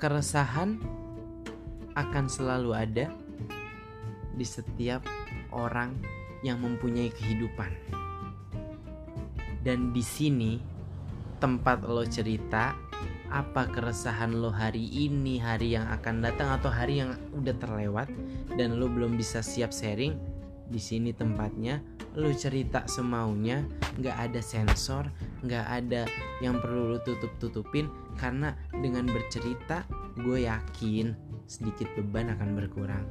keresahan akan selalu ada di setiap orang yang mempunyai kehidupan. Dan di sini tempat lo cerita apa keresahan lo hari ini, hari yang akan datang atau hari yang udah terlewat dan lo belum bisa siap sharing. Di sini tempatnya lo cerita semaunya, nggak ada sensor, nggak ada yang perlu lo tutup tutupin karena dengan bercerita gue yakin sedikit beban akan berkurang.